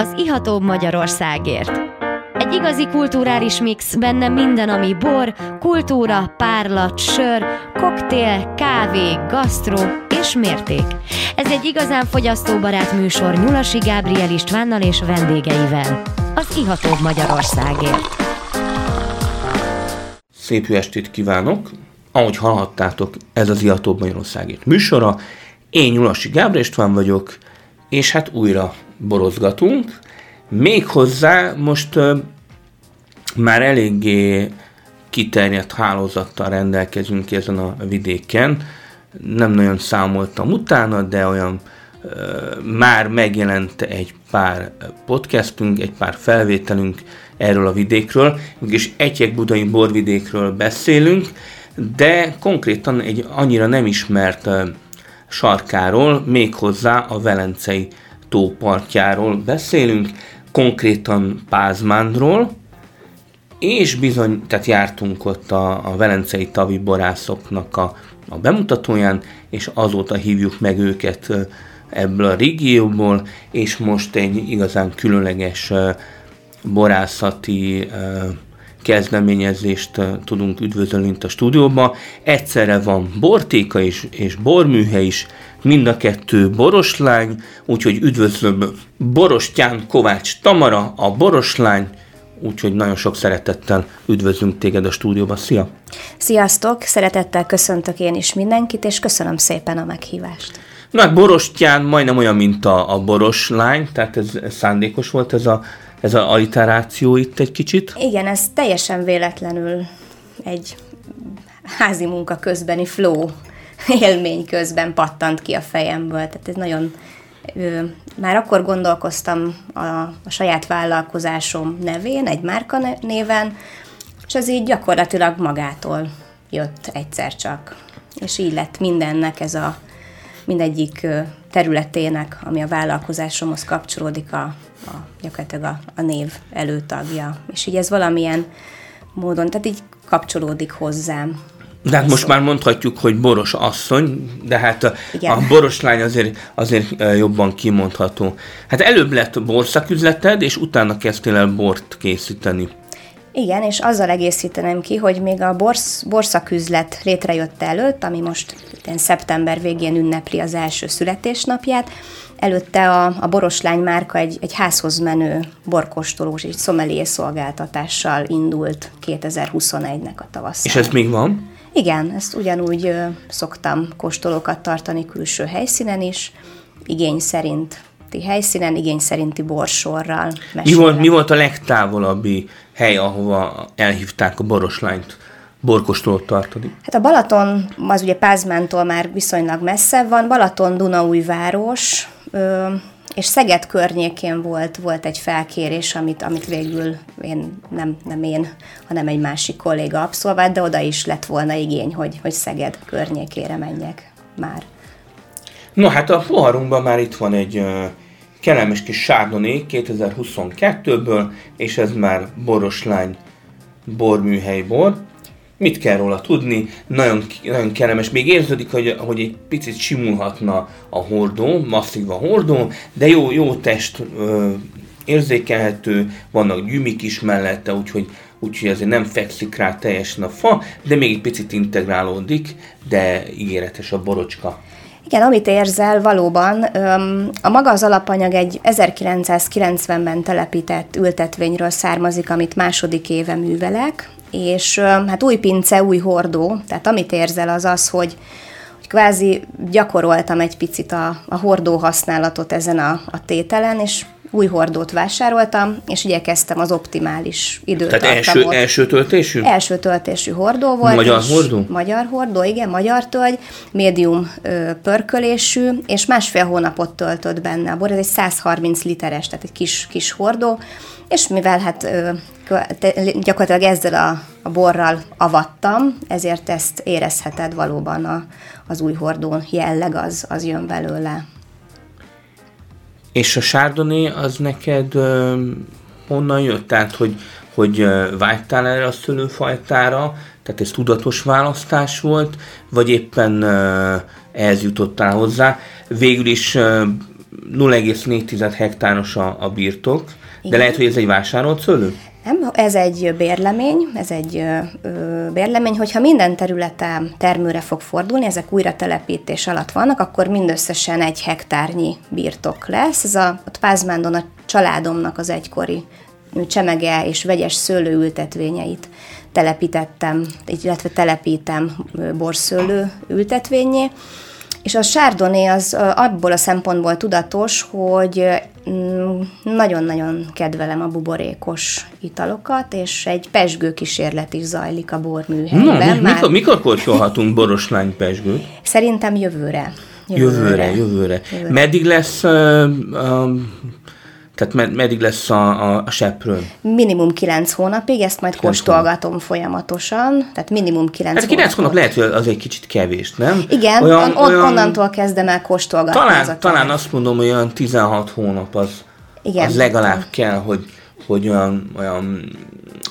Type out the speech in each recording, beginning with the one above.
az ihatóbb Magyarországért. Egy igazi kulturális mix, benne minden, ami bor, kultúra, párlat, sör, koktél, kávé, gasztró és mérték. Ez egy igazán fogyasztóbarát műsor Nyulasi Gábriel Istvánnal és vendégeivel. Az ihatóbb Magyarországért. Szép jó estét kívánok! Ahogy hallhattátok, ez az Ihatóbb Magyarországért műsora. Én Nyulasi Gábriel István vagyok, és hát újra borozgatunk. Méghozzá most uh, már eléggé kiterjedt hálózattal rendelkezünk ezen a vidéken. Nem nagyon számoltam utána, de olyan uh, már megjelent egy pár podcastünk, egy pár felvételünk erről a vidékről, és Egyek Budai borvidékről beszélünk, de konkrétan egy annyira nem ismert uh, sarkáról, méghozzá a Velencei tópartjáról beszélünk, konkrétan Pázmándról, és bizony, tehát jártunk ott a, a velencei tavi borászoknak a, a bemutatóján, és azóta hívjuk meg őket ebből a régióból, és most egy igazán különleges borászati kezdeményezést tudunk üdvözölni a stúdióban. Egyszerre van bortéka is, és borműhe is, mind a kettő boroslány, úgyhogy üdvözlöm Borostyán Kovács Tamara, a boroslány, úgyhogy nagyon sok szeretettel üdvözlünk téged a stúdióban. Szia! Sziasztok! Szeretettel köszöntök én is mindenkit, és köszönöm szépen a meghívást. Na hát Borostyán majdnem olyan, mint a, a boroslány, tehát ez, ez szándékos volt ez a, ez a alliteráció itt egy kicsit? Igen, ez teljesen véletlenül egy házi munka közbeni flow élmény közben pattant ki a fejemből. Tehát ez nagyon... Már akkor gondolkoztam a, a saját vállalkozásom nevén, egy márka néven, és ez így gyakorlatilag magától jött egyszer csak. És így lett mindennek ez a mindegyik területének, ami a vállalkozásomhoz kapcsolódik, a, a gyakorlatilag a, a név előtagja. És így ez valamilyen módon, tehát így kapcsolódik hozzám. De hát most már mondhatjuk, hogy boros asszony, de hát a, a boros lány azért, azért jobban kimondható. Hát előbb lett borszaküzleted, és utána kezdtél el bort készíteni. Igen, és azzal egészítenem ki, hogy még a borsz, borszaküzlet létrejött előtt, ami most szeptember végén ünnepli az első születésnapját, előtte a, a Boroslány márka egy, egy házhoz menő borkostolós és szomelié szolgáltatással indult 2021-nek a tavasz. És ez még van? Igen, ezt ugyanúgy szoktam kóstolókat tartani külső helyszínen is, igény szerint helyszínen, igény szerinti borsorral. Mi volt, mi volt a legtávolabbi hely, ahova elhívták a boroslányt? borkostolót tartani? Hát a Balaton, az ugye Pázmántól már viszonylag messze van, Balaton Dunaújváros, ö, és Szeged környékén volt, volt egy felkérés, amit, amit végül én, nem, nem én, hanem egy másik kolléga abszolvált, de oda is lett volna igény, hogy, hogy Szeged környékére menjek már. No hát a poharunkban már itt van egy kellemes kis Chardonnay 2022-ből, és ez már Boroslány borműhely bor mit kell róla tudni, nagyon, nagyon kellemes. Még érződik, hogy, hogy egy picit simulhatna a hordó, masszív a hordó, de jó, jó test ö, érzékelhető, vannak gyümik is mellette, úgyhogy, úgyhogy azért nem fekszik rá teljesen a fa, de még egy picit integrálódik, de ígéretes a borocska. Igen, amit érzel, valóban a maga az alapanyag egy 1990-ben telepített ültetvényről származik, amit második éve művelek, és hát új pince, új hordó, tehát amit érzel az az, hogy, kvázi gyakoroltam egy picit a, a hordó használatot ezen a, a tételen, és új hordót vásároltam, és igyekeztem az optimális időtartamot. Tehát első, első töltésű? Első töltésű hordó volt. Magyar hordó? Magyar hordó, igen, magyar tölgy, médium ö, pörkölésű, és másfél hónapot töltött benne a bor. Ez egy 130 literes, tehát egy kis, kis hordó, és mivel hát ö, gyakorlatilag ezzel a, a borral avattam, ezért ezt érezheted valóban a, az új hordón jelleg az, az jön belőle. És a Chardonnay az neked uh, honnan jött? Tehát, hogy, hogy vágytál erre a szőlőfajtára, tehát ez tudatos választás volt, vagy éppen uh, ehhez jutottál hozzá. Végül is uh, 0,4 hektáros a, a birtok, de Igen. lehet, hogy ez egy vásárolt szőlő? Nem, ez egy bérlemény, ez egy ö, bérlemény, hogyha minden területen termőre fog fordulni, ezek újra telepítés alatt vannak, akkor mindösszesen egy hektárnyi birtok lesz. Ez a ott Pázmándon a családomnak az egykori csemege és vegyes szőlőültetvényeit telepítettem, illetve telepítem borszőlő ültetvényé. És a sárdoni az abból a szempontból tudatos, hogy mm, nagyon-nagyon kedvelem a buborékos italokat, és egy pesgő kísérlet is zajlik a Na, borműhelyben. mi, mikor, mikor kortyolhatunk boroslány pesgőt? Szerintem jövőre. Jövőre, jövőre. Jövőre. Meddig lesz, uh, um, tehát med, meddig lesz a, a, a seprő? Minimum 9 hónapig, ezt majd kóstolgatom folyamatosan, tehát minimum 9 Hát 9 hónap lehet, hogy az egy kicsit kevés, nem? Igen, olyan, on, olyan... onnantól kezdem el kóstolgatni. az Talán, talán azt mondom, hogy olyan 16 hónap az, Igen. az legalább kell, hogy, hogy olyan, olyan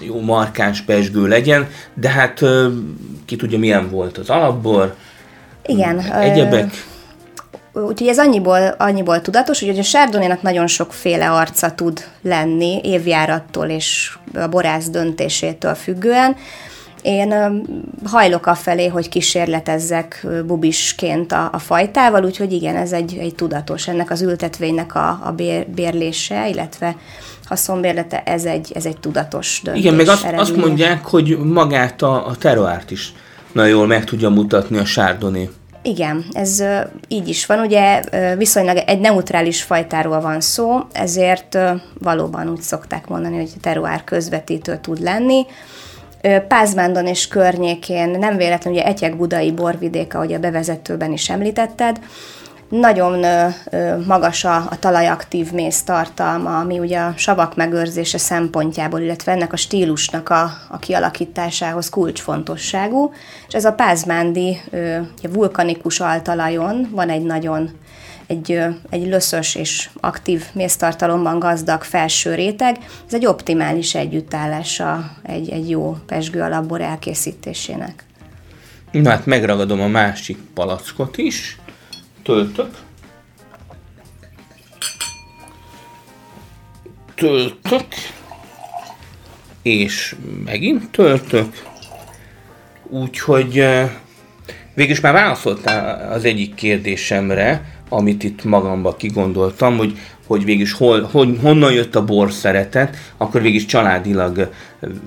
jó markáns pesgő legyen, de hát ö, ki tudja, milyen volt az alapbor, Igen. ö, egyebek. Úgyhogy ez annyiból, annyiból tudatos, hogy a sárdonénak nagyon sokféle arca tud lenni évjárattól és a borász döntésétől függően. Én hajlok afelé, hogy kísérletezzek bubisként a, a fajtával, úgyhogy igen, ez egy, egy tudatos. Ennek az ültetvénynek a, a bér, bérlése, illetve haszonbérlete, ez egy, ez egy tudatos döntés Igen, meg azt, azt eredménye. mondják, hogy magát a, a teroárt is nagyon jól meg tudja mutatni a sárdoné. Igen, ez így is van. Ugye viszonylag egy neutrális fajtáról van szó, ezért valóban úgy szokták mondani, hogy teruár közvetítő tud lenni. Pázmándon és környékén nem véletlenül, ugye Etyek budai borvidék, ahogy a bevezetőben is említetted, nagyon magas a, a talajaktív méz tartalma, ami ugye a savak megőrzése szempontjából, illetve ennek a stílusnak a, a kialakításához kulcsfontosságú. És ez a pázmándi vulkanikus altalajon van egy nagyon egy, egy löszös és aktív méztartalomban gazdag felső réteg. Ez egy optimális együttállása egy, egy jó pesgő alapbor elkészítésének. Na hát megragadom a másik palackot is. Töltök. Töltök. És megint töltök. Úgyhogy eh, végülis már válaszoltál az egyik kérdésemre, amit itt magamba kigondoltam, hogy, hogy végülis hol, hogy, honnan jött a bor szeretet, akkor végülis családilag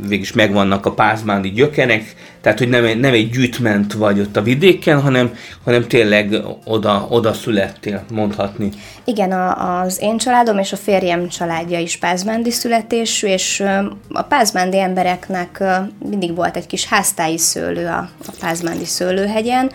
végülis megvannak a pázmándi gyökerek, tehát hogy nem, nem egy gyűjtment vagy ott a vidéken, hanem, hanem tényleg oda, oda születtél, mondhatni. Igen, a, az én családom és a férjem családja is pázmándi születésű, és a pázmándi embereknek mindig volt egy kis háztáji szőlő a, a pázmándi szőlőhegyen,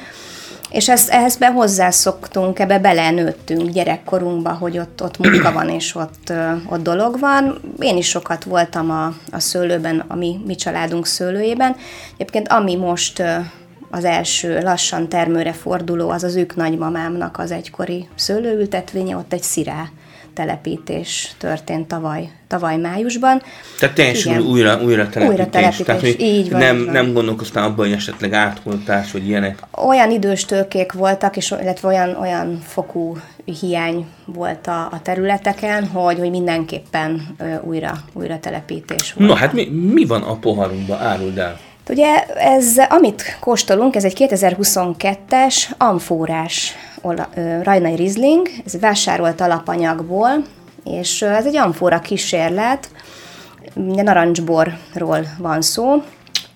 és ezt, ehhez be hozzászoktunk, ebbe belenőttünk gyerekkorunkba, hogy ott, ott munka van, és ott, ott dolog van. Én is sokat voltam a, a szőlőben, a mi, mi családunk szőlőjében. Egyébként ami most az első lassan termőre forduló, az az ők nagymamámnak az egykori szőlőültetvénye, ott egy szirá telepítés történt tavaly, tavaly májusban. Tehát teljesen Igen. újra, újra telepítés. Újra telepítés, Tehát, hogy így van, nem, így van. nem gondolkoztál abban, hogy esetleg átholtás, vagy ilyenek. Olyan idős tőkék voltak, és illetve olyan, olyan fokú hiány volt a, a területeken, hogy, hogy mindenképpen ö, újra, újra telepítés volt. Na hát mi, mi van a poharunkban? Áruld el. Ugye ez, amit kóstolunk, ez egy 2022-es amfórás ola- rajnai rizling, ez vásárolt alapanyagból, és ez egy amfóra kísérlet, ugye narancsborról van szó,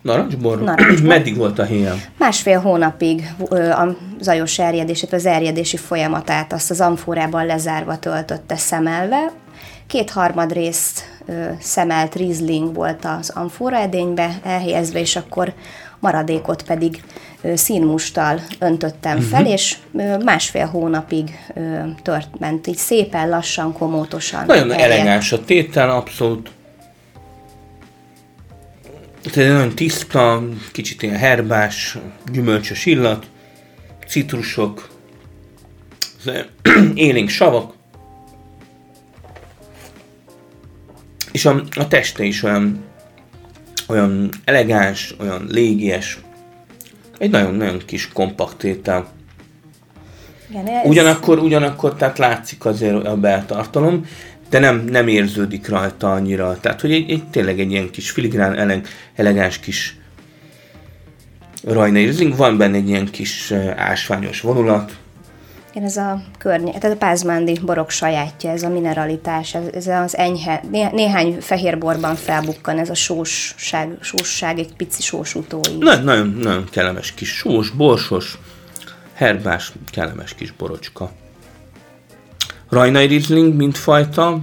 Narancsbor? Narancsbor. Meddig volt a héjam? Másfél hónapig a zajos erjedését, az erjedési folyamatát azt az amfórában lezárva töltötte szemelve. Kétharmad részt szemelt rizling volt az amfóra edénybe elhelyezve, és akkor maradékot pedig színmustal öntöttem Mhm. fel, és ö, másfél hónapig tört, ment így szépen, lassan, komótosan. Nagyon erjedt. elegáns a tétel, abszolút. Tehát nagyon tiszta, kicsit ilyen herbás, gyümölcsös illat, citrusok, élénk savak, és a, a teste is olyan, olyan elegáns, olyan légies, egy nagyon-nagyon kis kompakt étel. Igen, ez... Ugyanakkor, ugyanakkor tehát látszik azért a beltartalom, de nem, nem érződik rajta annyira. Tehát, hogy egy, egy tényleg egy ilyen kis filigrán, eleg, elegáns kis rajnai rizing, van benne egy ilyen kis ásványos vonulat, igen, ez a környe, tehát a pázmándi borok sajátja, ez a mineralitás, ez, ez az enyhe, né, néhány fehér borban felbukkan ez a sósság, sósság egy pici sós utói. Nagyon, nagyon, nagyon kellemes kis sós, borsos, herbás, kellemes kis borocska. Rajnai Riesling, mint fajta,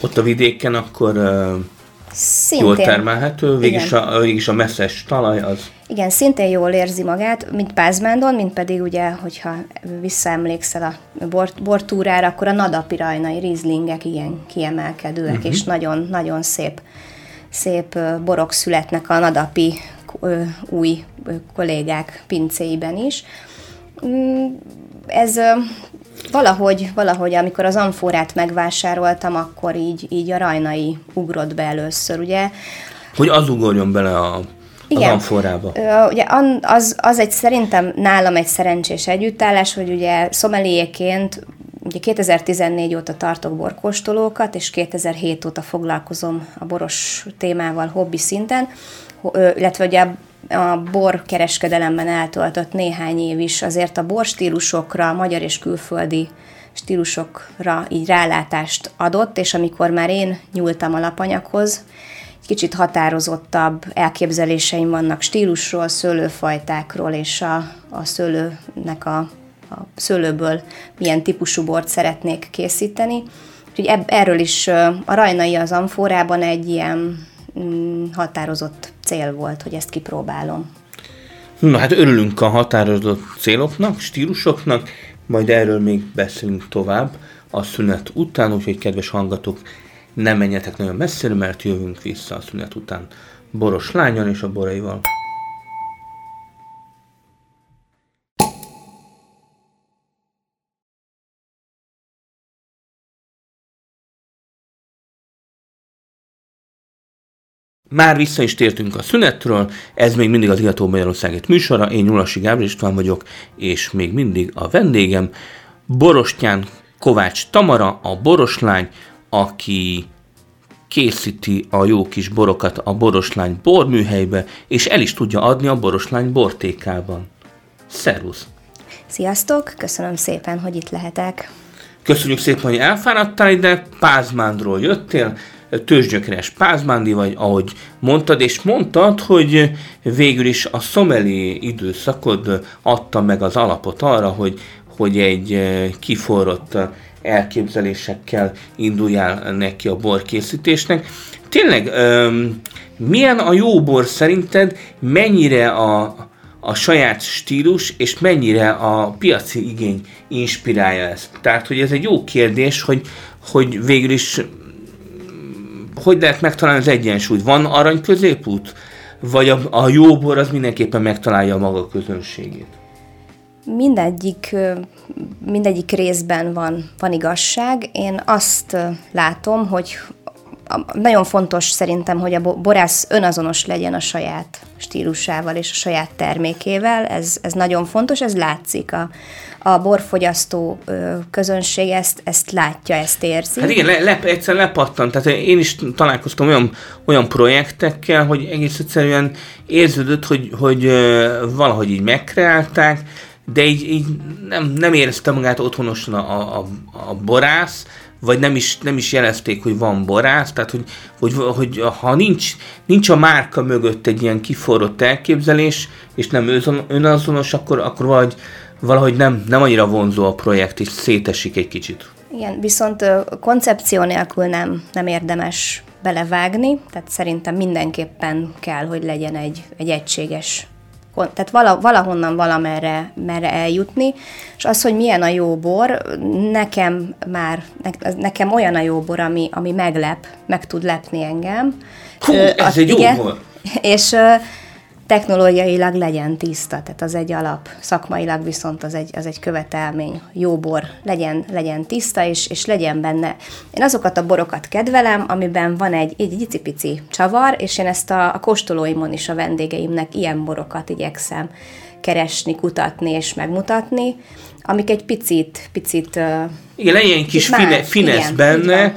ott a vidéken akkor Szintén. jól termelhető, végig a, végig a messzes talaj az igen, szintén jól érzi magát, mint Pázmándon, mint pedig ugye, hogyha visszaemlékszel a bort, bortúrára, akkor a nadapi rajnai rizlingek igen kiemelkedőek, uh-huh. és nagyon-nagyon szép, szép borok születnek a nadapi új kollégák pincéiben is. Ez valahogy, valahogy, amikor az amforát megvásároltam, akkor így, így a rajnai ugrott be először, ugye? Hogy az ugorjon bele a igen. az amforába. Ugye az, az egy szerintem nálam egy szerencsés együttállás, hogy ugye szomeliéként ugye 2014 óta tartok borkóstolókat, és 2007 óta foglalkozom a boros témával hobbi szinten, illetve ugye a bor kereskedelemben eltöltött néhány év is azért a bor stílusokra, magyar és külföldi stílusokra így rálátást adott, és amikor már én nyúltam a lapanyaghoz, kicsit határozottabb elképzeléseim vannak stílusról, szőlőfajtákról és a, a szőlőnek a, a szőlőből milyen típusú bort szeretnék készíteni. Úgyhogy eb, erről is a rajnai az amforában egy ilyen mm, határozott cél volt, hogy ezt kipróbálom. Na hát örülünk a határozott céloknak, stílusoknak, majd erről még beszélünk tovább a szünet után, úgyhogy kedves hallgatók, nem menjetek nagyon messzire, mert jövünk vissza a szünet után Boros lányon és a boraival. Már vissza is tértünk a szünetről, ez még mindig az Igató Magyarországét műsora, én Nyulasi Gábor István vagyok, és még mindig a vendégem, Borostyán Kovács Tamara, a Boroslány, aki készíti a jó kis borokat a Boroslány borműhelybe, és el is tudja adni a Boroslány bortékában. Szervusz! Sziasztok! Köszönöm szépen, hogy itt lehetek. Köszönjük szépen, hogy elfáradtál ide, Pázmándról jöttél, tőzsgyökeres Pázmándi vagy, ahogy mondtad, és mondtad, hogy végül is a szomeli időszakod adta meg az alapot arra, hogy, hogy egy kiforrott elképzelésekkel induljál neki a borkészítésnek. Tényleg, milyen a jó bor szerinted, mennyire a, a saját stílus, és mennyire a piaci igény inspirálja ezt? Tehát, hogy ez egy jó kérdés, hogy, hogy végül is hogy lehet megtalálni az egyensúlyt? Van arany középút? Vagy a, a jó bor az mindenképpen megtalálja a maga közönségét? mindegyik, mindegyik részben van, van igazság. Én azt látom, hogy nagyon fontos szerintem, hogy a borász önazonos legyen a saját stílusával és a saját termékével. Ez, ez nagyon fontos, ez látszik. A, a borfogyasztó közönség ezt, ezt látja, ezt érzi. Hát igen, le, le, egyszer lepattant. Tehát én is találkoztam olyan, olyan projektekkel, hogy egész egyszerűen érződött, hogy, hogy valahogy így megkreálták, de így, így nem, nem érezte magát otthonosan a, a, a borász, vagy nem is, nem is jelezték, hogy van borász, tehát hogy, hogy, hogy ha nincs, nincs a márka mögött egy ilyen kiforrott elképzelés, és nem önazonos, akkor, akkor valahogy, valahogy nem, nem annyira vonzó a projekt, és szétesik egy kicsit. Igen, viszont koncepció nélkül nem, nem érdemes belevágni, tehát szerintem mindenképpen kell, hogy legyen egy, egy egységes tehát vala, valahonnan valamerre merre eljutni, és az, hogy milyen a jó bor, nekem már, nekem olyan a jó bor, ami, ami meglep, meg tud lepni engem. Hú, ez az, egy igen, jó bor! És technológiailag legyen tiszta, tehát az egy alap, szakmailag viszont az egy, az egy követelmény, jó bor legyen, legyen tiszta, és, és legyen benne. Én azokat a borokat kedvelem, amiben van egy, egy icipici csavar, és én ezt a, a kóstolóimon is a vendégeimnek ilyen borokat igyekszem keresni, kutatni és megmutatni, amik egy picit, picit... Igen, legyen egy kis fine, finesz benne,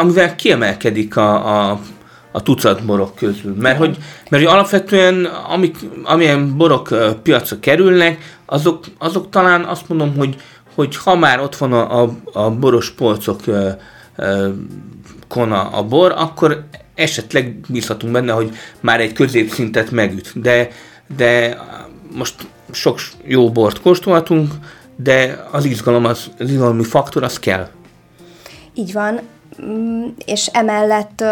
amivel kiemelkedik a, a, a tucat borok közül. Mert hogy, mert hogy alapvetően amik, amilyen borok piacra kerülnek, azok, azok talán azt mondom, hogy, hogy ha már ott van a, a, a boros polcok kona a bor, akkor esetleg bízhatunk benne, hogy már egy középszintet megüt. De, de most sok jó bort kóstolhatunk, de az izgalom, az, az izgalmi faktor, az kell. Így van, mm, és emellett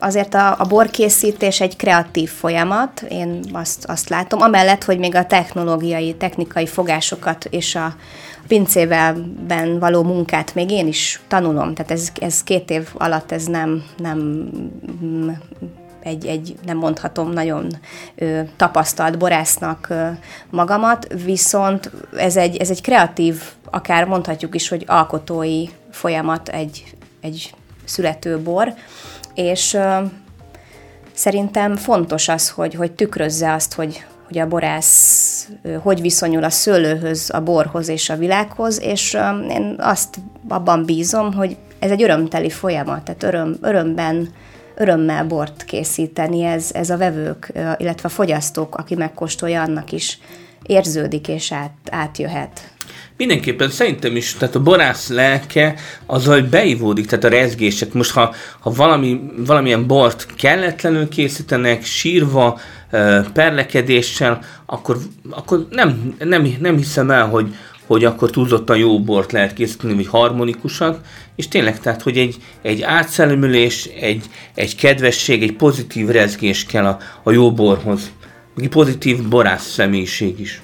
azért a, a borkészítés egy kreatív folyamat, én azt, azt látom, amellett, hogy még a technológiai, technikai fogásokat és a pincévelben való munkát még én is tanulom, tehát ez, ez két év alatt ez nem, nem egy, egy nem mondhatom, nagyon ö, tapasztalt borásznak ö, magamat, viszont ez egy, ez egy kreatív, akár mondhatjuk is, hogy alkotói folyamat egy, egy születő bor, és szerintem fontos az, hogy, hogy tükrözze azt, hogy, hogy a borász hogy viszonyul a szőlőhöz, a borhoz és a világhoz, és én azt abban bízom, hogy ez egy örömteli folyamat, tehát öröm, örömben, örömmel bort készíteni, ez, ez a vevők, illetve a fogyasztók, aki megkóstolja, annak is érződik és át, átjöhet. Mindenképpen szerintem is, tehát a borász lelke hogy beivódik, tehát a rezgések. Most ha, ha valami, valamilyen bort kelletlenül készítenek, sírva, perlekedéssel, akkor, akkor nem, nem, nem hiszem el, hogy, hogy akkor túlzottan jó bort lehet készíteni, vagy harmonikusak, és tényleg, tehát, hogy egy, egy átszellemülés, egy, egy kedvesség, egy pozitív rezgés kell a, a jó borhoz. Egy pozitív borász személyiség is.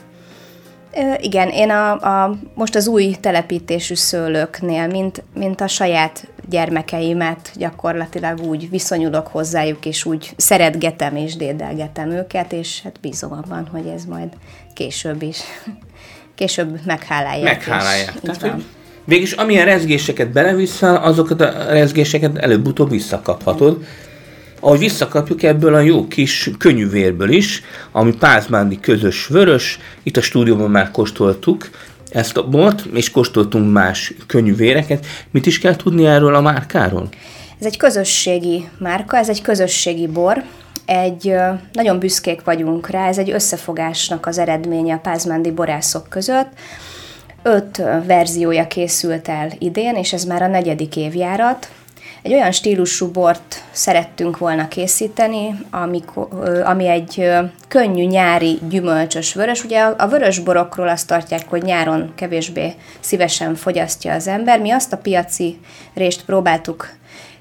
Igen, én a, a, most az új telepítésű szőlőknél, mint, mint a saját gyermekeimet gyakorlatilag úgy viszonyulok hozzájuk, és úgy szeretgetem és dédelgetem őket, és hát bízom abban, hogy ez majd később is, később meghálálják. Meghálálják. Tehát, hogy végülis amilyen rezgéseket beleviszel, azokat a rezgéseket előbb-utóbb visszakaphatod. Ahogy visszakapjuk ebből a jó kis könnyűvérből is, ami pázmándi közös vörös, itt a stúdióban már kóstoltuk, ezt a bort, és kóstoltunk más könnyű véreket. Mit is kell tudni erről a márkáról? Ez egy közösségi márka, ez egy közösségi bor, egy nagyon büszkék vagyunk rá, ez egy összefogásnak az eredménye a pázmándi borászok között. Öt verziója készült el idén, és ez már a negyedik évjárat. Egy olyan stílusú bort szerettünk volna készíteni, amikor, ami egy könnyű nyári gyümölcsös vörös. Ugye a vörös borokról azt tartják, hogy nyáron kevésbé szívesen fogyasztja az ember. Mi azt a piaci részt próbáltuk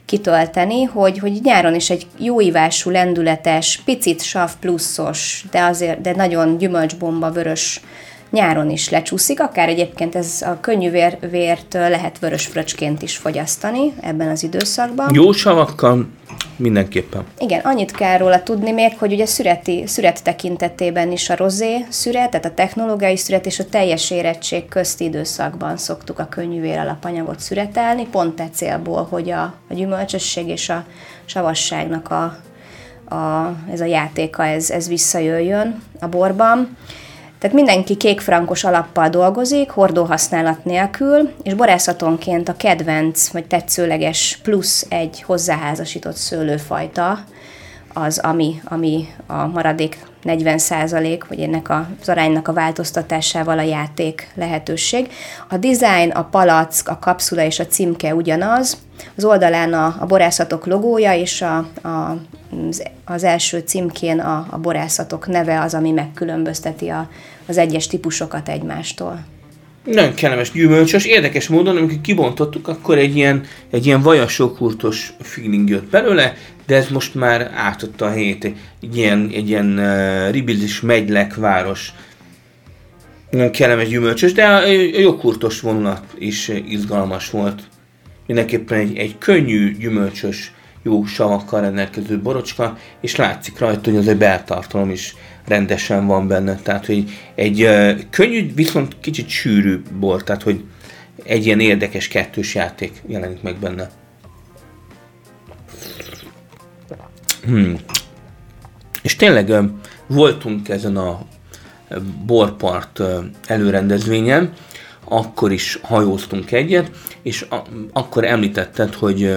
kitölteni, hogy, hogy nyáron is egy jó ívású, lendületes, picit sav pluszos, de azért de nagyon gyümölcsbomba vörös nyáron is lecsúszik, akár egyébként ez a könnyű vér, vért lehet vörös fröcsként is fogyasztani ebben az időszakban. Jó savakkal mindenképpen. Igen, annyit kell róla tudni még, hogy ugye szüreti, szüret tekintetében is a rozé szüret, tehát a technológiai szüret és a teljes érettség közti időszakban szoktuk a könnyűvér alapanyagot szüretelni, pont e célból, hogy a, a gyümölcsösség és a savasságnak a, a, ez a játéka, ez, ez visszajöjjön a borban. Tehát mindenki kékfrankos alappal dolgozik, hordóhasználat nélkül, és borászatonként a kedvenc vagy tetszőleges plusz egy hozzáházasított szőlőfajta az, ami, ami a maradék 40 vagy ennek az aránynak a változtatásával a játék lehetőség. A design, a palack, a kapszula és a címke ugyanaz. Az oldalán a, a borászatok logója és a, a, az első címkén a, a borászatok neve az, ami megkülönbözteti a, az egyes típusokat egymástól. Nagyon kellemes, gyümölcsös. Érdekes módon, amikor kibontottuk, akkor egy ilyen, egy ilyen vajasokúrtos feeling jött belőle, de ez most már átadta a helyét egy ilyen, egy ilyen uh, ribizis megylek város. Nagyon kellemes gyümölcsös, de a, a joghurtos vonulat is izgalmas volt. Mindenképpen egy, egy könnyű, gyümölcsös, jó savakkal rendelkező borocska, és látszik rajta, hogy az egy beltartalom is rendesen van benne. Tehát, hogy egy könnyű, viszont kicsit sűrű bor, tehát, hogy egy ilyen érdekes kettős játék jelenik meg benne. Hmm. És tényleg voltunk ezen a borpart előrendezvényen, akkor is hajóztunk egyet, és a, akkor említetted, hogy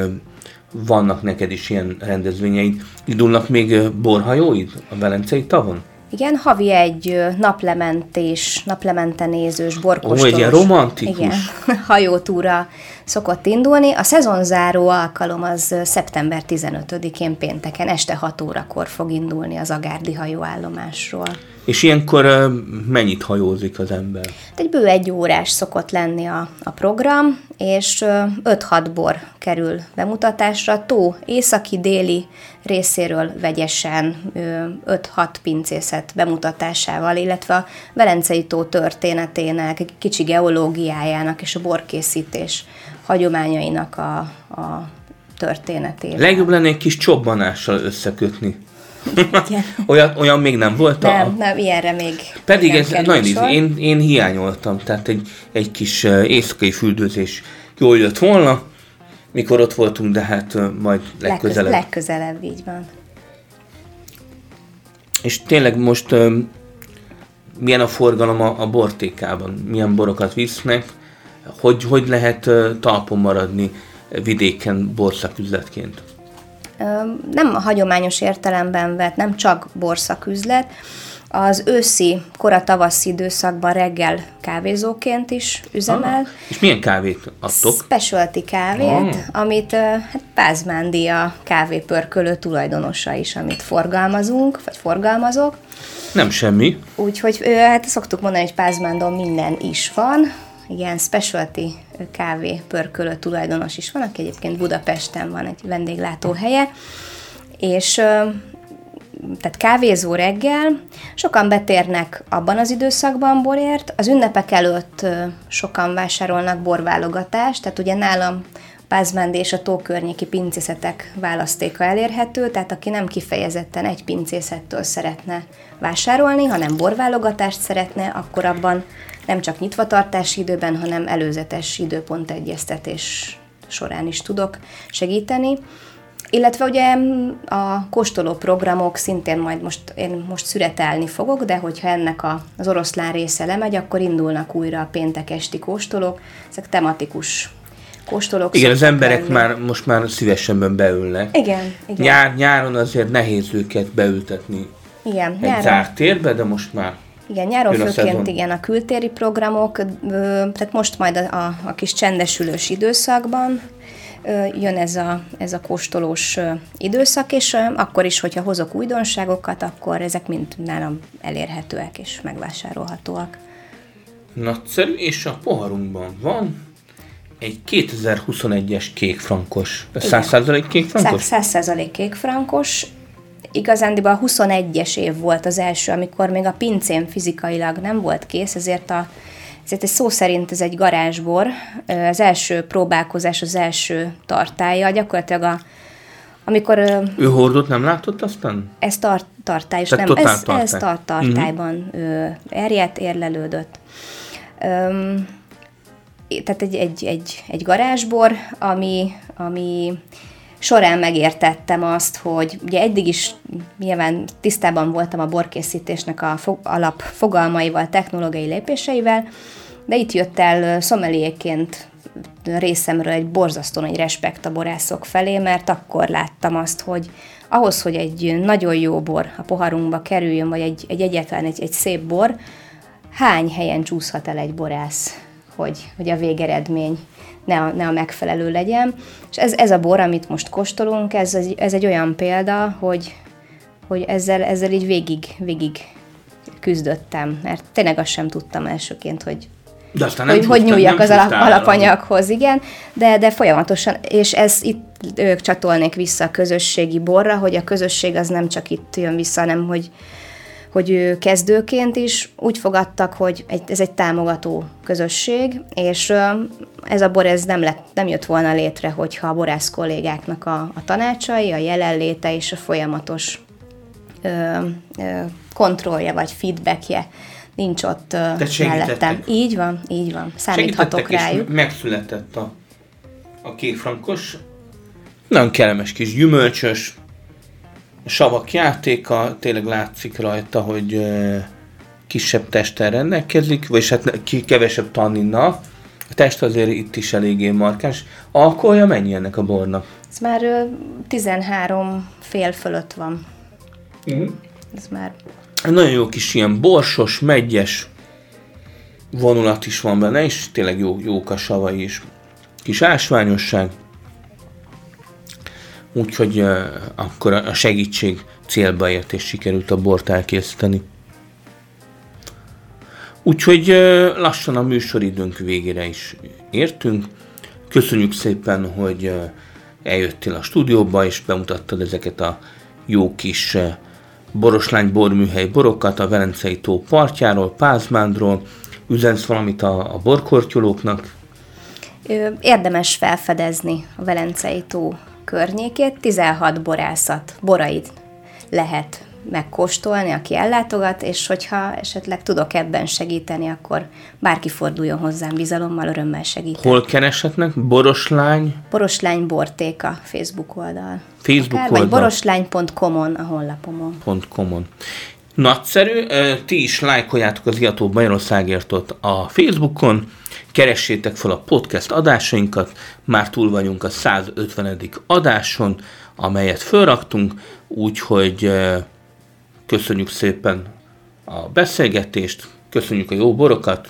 vannak neked is ilyen rendezvényeid. Indulnak még borhajóid a Velencei tavon? Igen, havi egy naplementés, naplemente nézős, borkóstolós. Ó, egy ilyen romantikus. Igen, hajótúra szokott indulni. A szezonzáró alkalom az szeptember 15-én pénteken este 6 órakor fog indulni az Agárdi hajóállomásról. És ilyenkor mennyit hajózik az ember? Egy bő egy órás szokott lenni a, a program, és 5-6 bor kerül bemutatásra. Tó északi-déli részéről vegyesen 5-6 pincészet bemutatásával, illetve a Velencei tó történetének, kicsi geológiájának és a borkészítés hagyományainak a, a történetével. Legjobb lenne egy kis csobbanással összekötni. olyan, olyan még nem volt? Nem, a... nem, ilyenre még Pedig ez nagyon íz, én, én hiányoltam, tehát egy, egy kis éjszakai füldőzés jól jött volna, mikor ott voltunk, de hát majd legközelebb. Legközelebb, így van. És tényleg most milyen a forgalom a, a bortékában? Milyen borokat visznek? Hogy, hogy lehet talpon maradni vidéken borszaküzletként? Nem a hagyományos értelemben vett, nem csak borszaküzlet, az őszi, kora tavaszi időszakban reggel kávézóként is üzemel. Ah, és milyen kávét adtok? Specialty kávét, ah. amit hát Pázmándi a kávépörkölő tulajdonosa is, amit forgalmazunk, vagy forgalmazok. Nem semmi. Úgyhogy hát szoktuk mondani, hogy Pázmándon minden is van. Igen, specialty kávé pörkölő tulajdonos is van, aki egyébként Budapesten van egy vendéglátóhelye. És tehát kávézó reggel, sokan betérnek abban az időszakban borért, az ünnepek előtt sokan vásárolnak borválogatást, tehát ugye nálam Pázmándi és a tókörnyéki pincészetek választéka elérhető, tehát aki nem kifejezetten egy pincészettől szeretne vásárolni, hanem borválogatást szeretne, akkor abban nem csak nyitvatartási időben, hanem előzetes időpont egyeztetés során is tudok segíteni. Illetve ugye a kóstoló programok szintén majd most, én most szüretelni fogok, de hogyha ennek a, az oroszlán része lemegy, akkor indulnak újra a péntek esti kóstolók, ezek tematikus kóstolók. Igen, az emberek lenni. már most már szívesebben beülnek. Igen, igen. Nyár, nyáron azért nehéz őket beültetni igen, egy nyáron. zárt térbe, de most már igen, nyáron főként szezon. igen a kültéri programok, tehát most majd a, a, a kis csendesülős időszakban jön ez a, ez a kóstolós időszak, és akkor is, hogyha hozok újdonságokat, akkor ezek mind nálam elérhetőek és megvásárolhatóak. Nagyszerű, és a poharunkban van egy 2021-es kékfrankos. 100% kékfrankos? 100% kékfrankos. Igazándiból a 21-es év volt az első, amikor még a pincém fizikailag nem volt kész, ezért a ezért egy szó szerint ez egy garázsbor, az első próbálkozás, az első tartája, gyakorlatilag a amikor... Ő hordott nem látott aztán? Ez tart, tartály, és nem, ez, tartály. ez tart, tartályban uh-huh. erjedt, érlelődött. Um, tehát egy, egy, egy, egy garázsbor, ami, ami során megértettem azt, hogy ugye eddig is nyilván tisztában voltam a borkészítésnek a fo- alapfogalmaival, technológiai lépéseivel, de itt jött el szomeliéként részemről egy borzasztó nagy respekt a borászok felé, mert akkor láttam azt, hogy ahhoz, hogy egy nagyon jó bor a poharunkba kerüljön, vagy egy, egy egyetlen egy, egy szép bor, hány helyen csúszhat el egy borász, hogy, hogy a végeredmény ne a, ne a megfelelő legyen. És ez, ez a bor, amit most kóstolunk, ez, egy, ez egy olyan példa, hogy, hogy ezzel, ezzel így végig, végig küzdöttem, mert tényleg azt sem tudtam elsőként, hogy de aztán hogy, hogy nyúljak az alap, alapanyaghoz, igen, de, de folyamatosan, és ez itt ők csatolnék vissza a közösségi borra, hogy a közösség az nem csak itt jön vissza, hanem hogy, hogy ő kezdőként is úgy fogadtak, hogy egy, ez egy támogató közösség, és ez a bor ez nem, lett, nem jött volna létre, hogyha a borász kollégáknak a, a tanácsai, a jelenléte és a folyamatos ö, ö, kontrollja vagy feedbackje nincs ott mellettem. Így van, így van. Számíthatok rájuk. És megszületett a, a kékfrankos, nagyon kellemes kis gyümölcsös, a savak játéka, tényleg látszik rajta, hogy kisebb testtel rendelkezik, vagy hát ki kevesebb tanninnal. A test azért itt is eléggé markáns. Alkoholja mennyi ennek a bornak? Ez már ö, 13 fél fölött van. Uh-huh. Ez már Nagyon jó kis ilyen borsos, megyes vonulat is van benne, és tényleg jó, jók a savai is. Kis ásványosság. Úgyhogy uh, akkor a segítség célba ért, és sikerült a bort elkészíteni. Úgyhogy uh, lassan a műsoridőnk végére is értünk. Köszönjük szépen, hogy uh, eljöttél a stúdióba, és bemutattad ezeket a jó kis uh, Boroslány borműhely borokat a Velencei tó partjáról, Pázmándról. Üzensz valamit a, a borkortyolóknak? Érdemes felfedezni a Velencei tó környékét, 16 borászat borait lehet megkóstolni, aki ellátogat, és hogyha esetleg tudok ebben segíteni, akkor bárki forduljon hozzám bizalommal, örömmel segítek. Hol kereshetnek? Boroslány? Boroslány Bortéka Facebook oldal. Facebook Akár, oldal. Vagy boroslány.com-on a honlapomon. .com-on. Nagyszerű, ti is lájkoljátok az Iató Magyarországértot a Facebookon, keressétek fel a podcast adásainkat, már túl vagyunk a 150. adáson, amelyet felraktunk, úgyhogy köszönjük szépen a beszélgetést, köszönjük a jó borokat,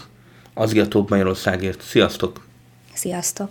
az Iató Magyarországért, sziasztok! Sziasztok!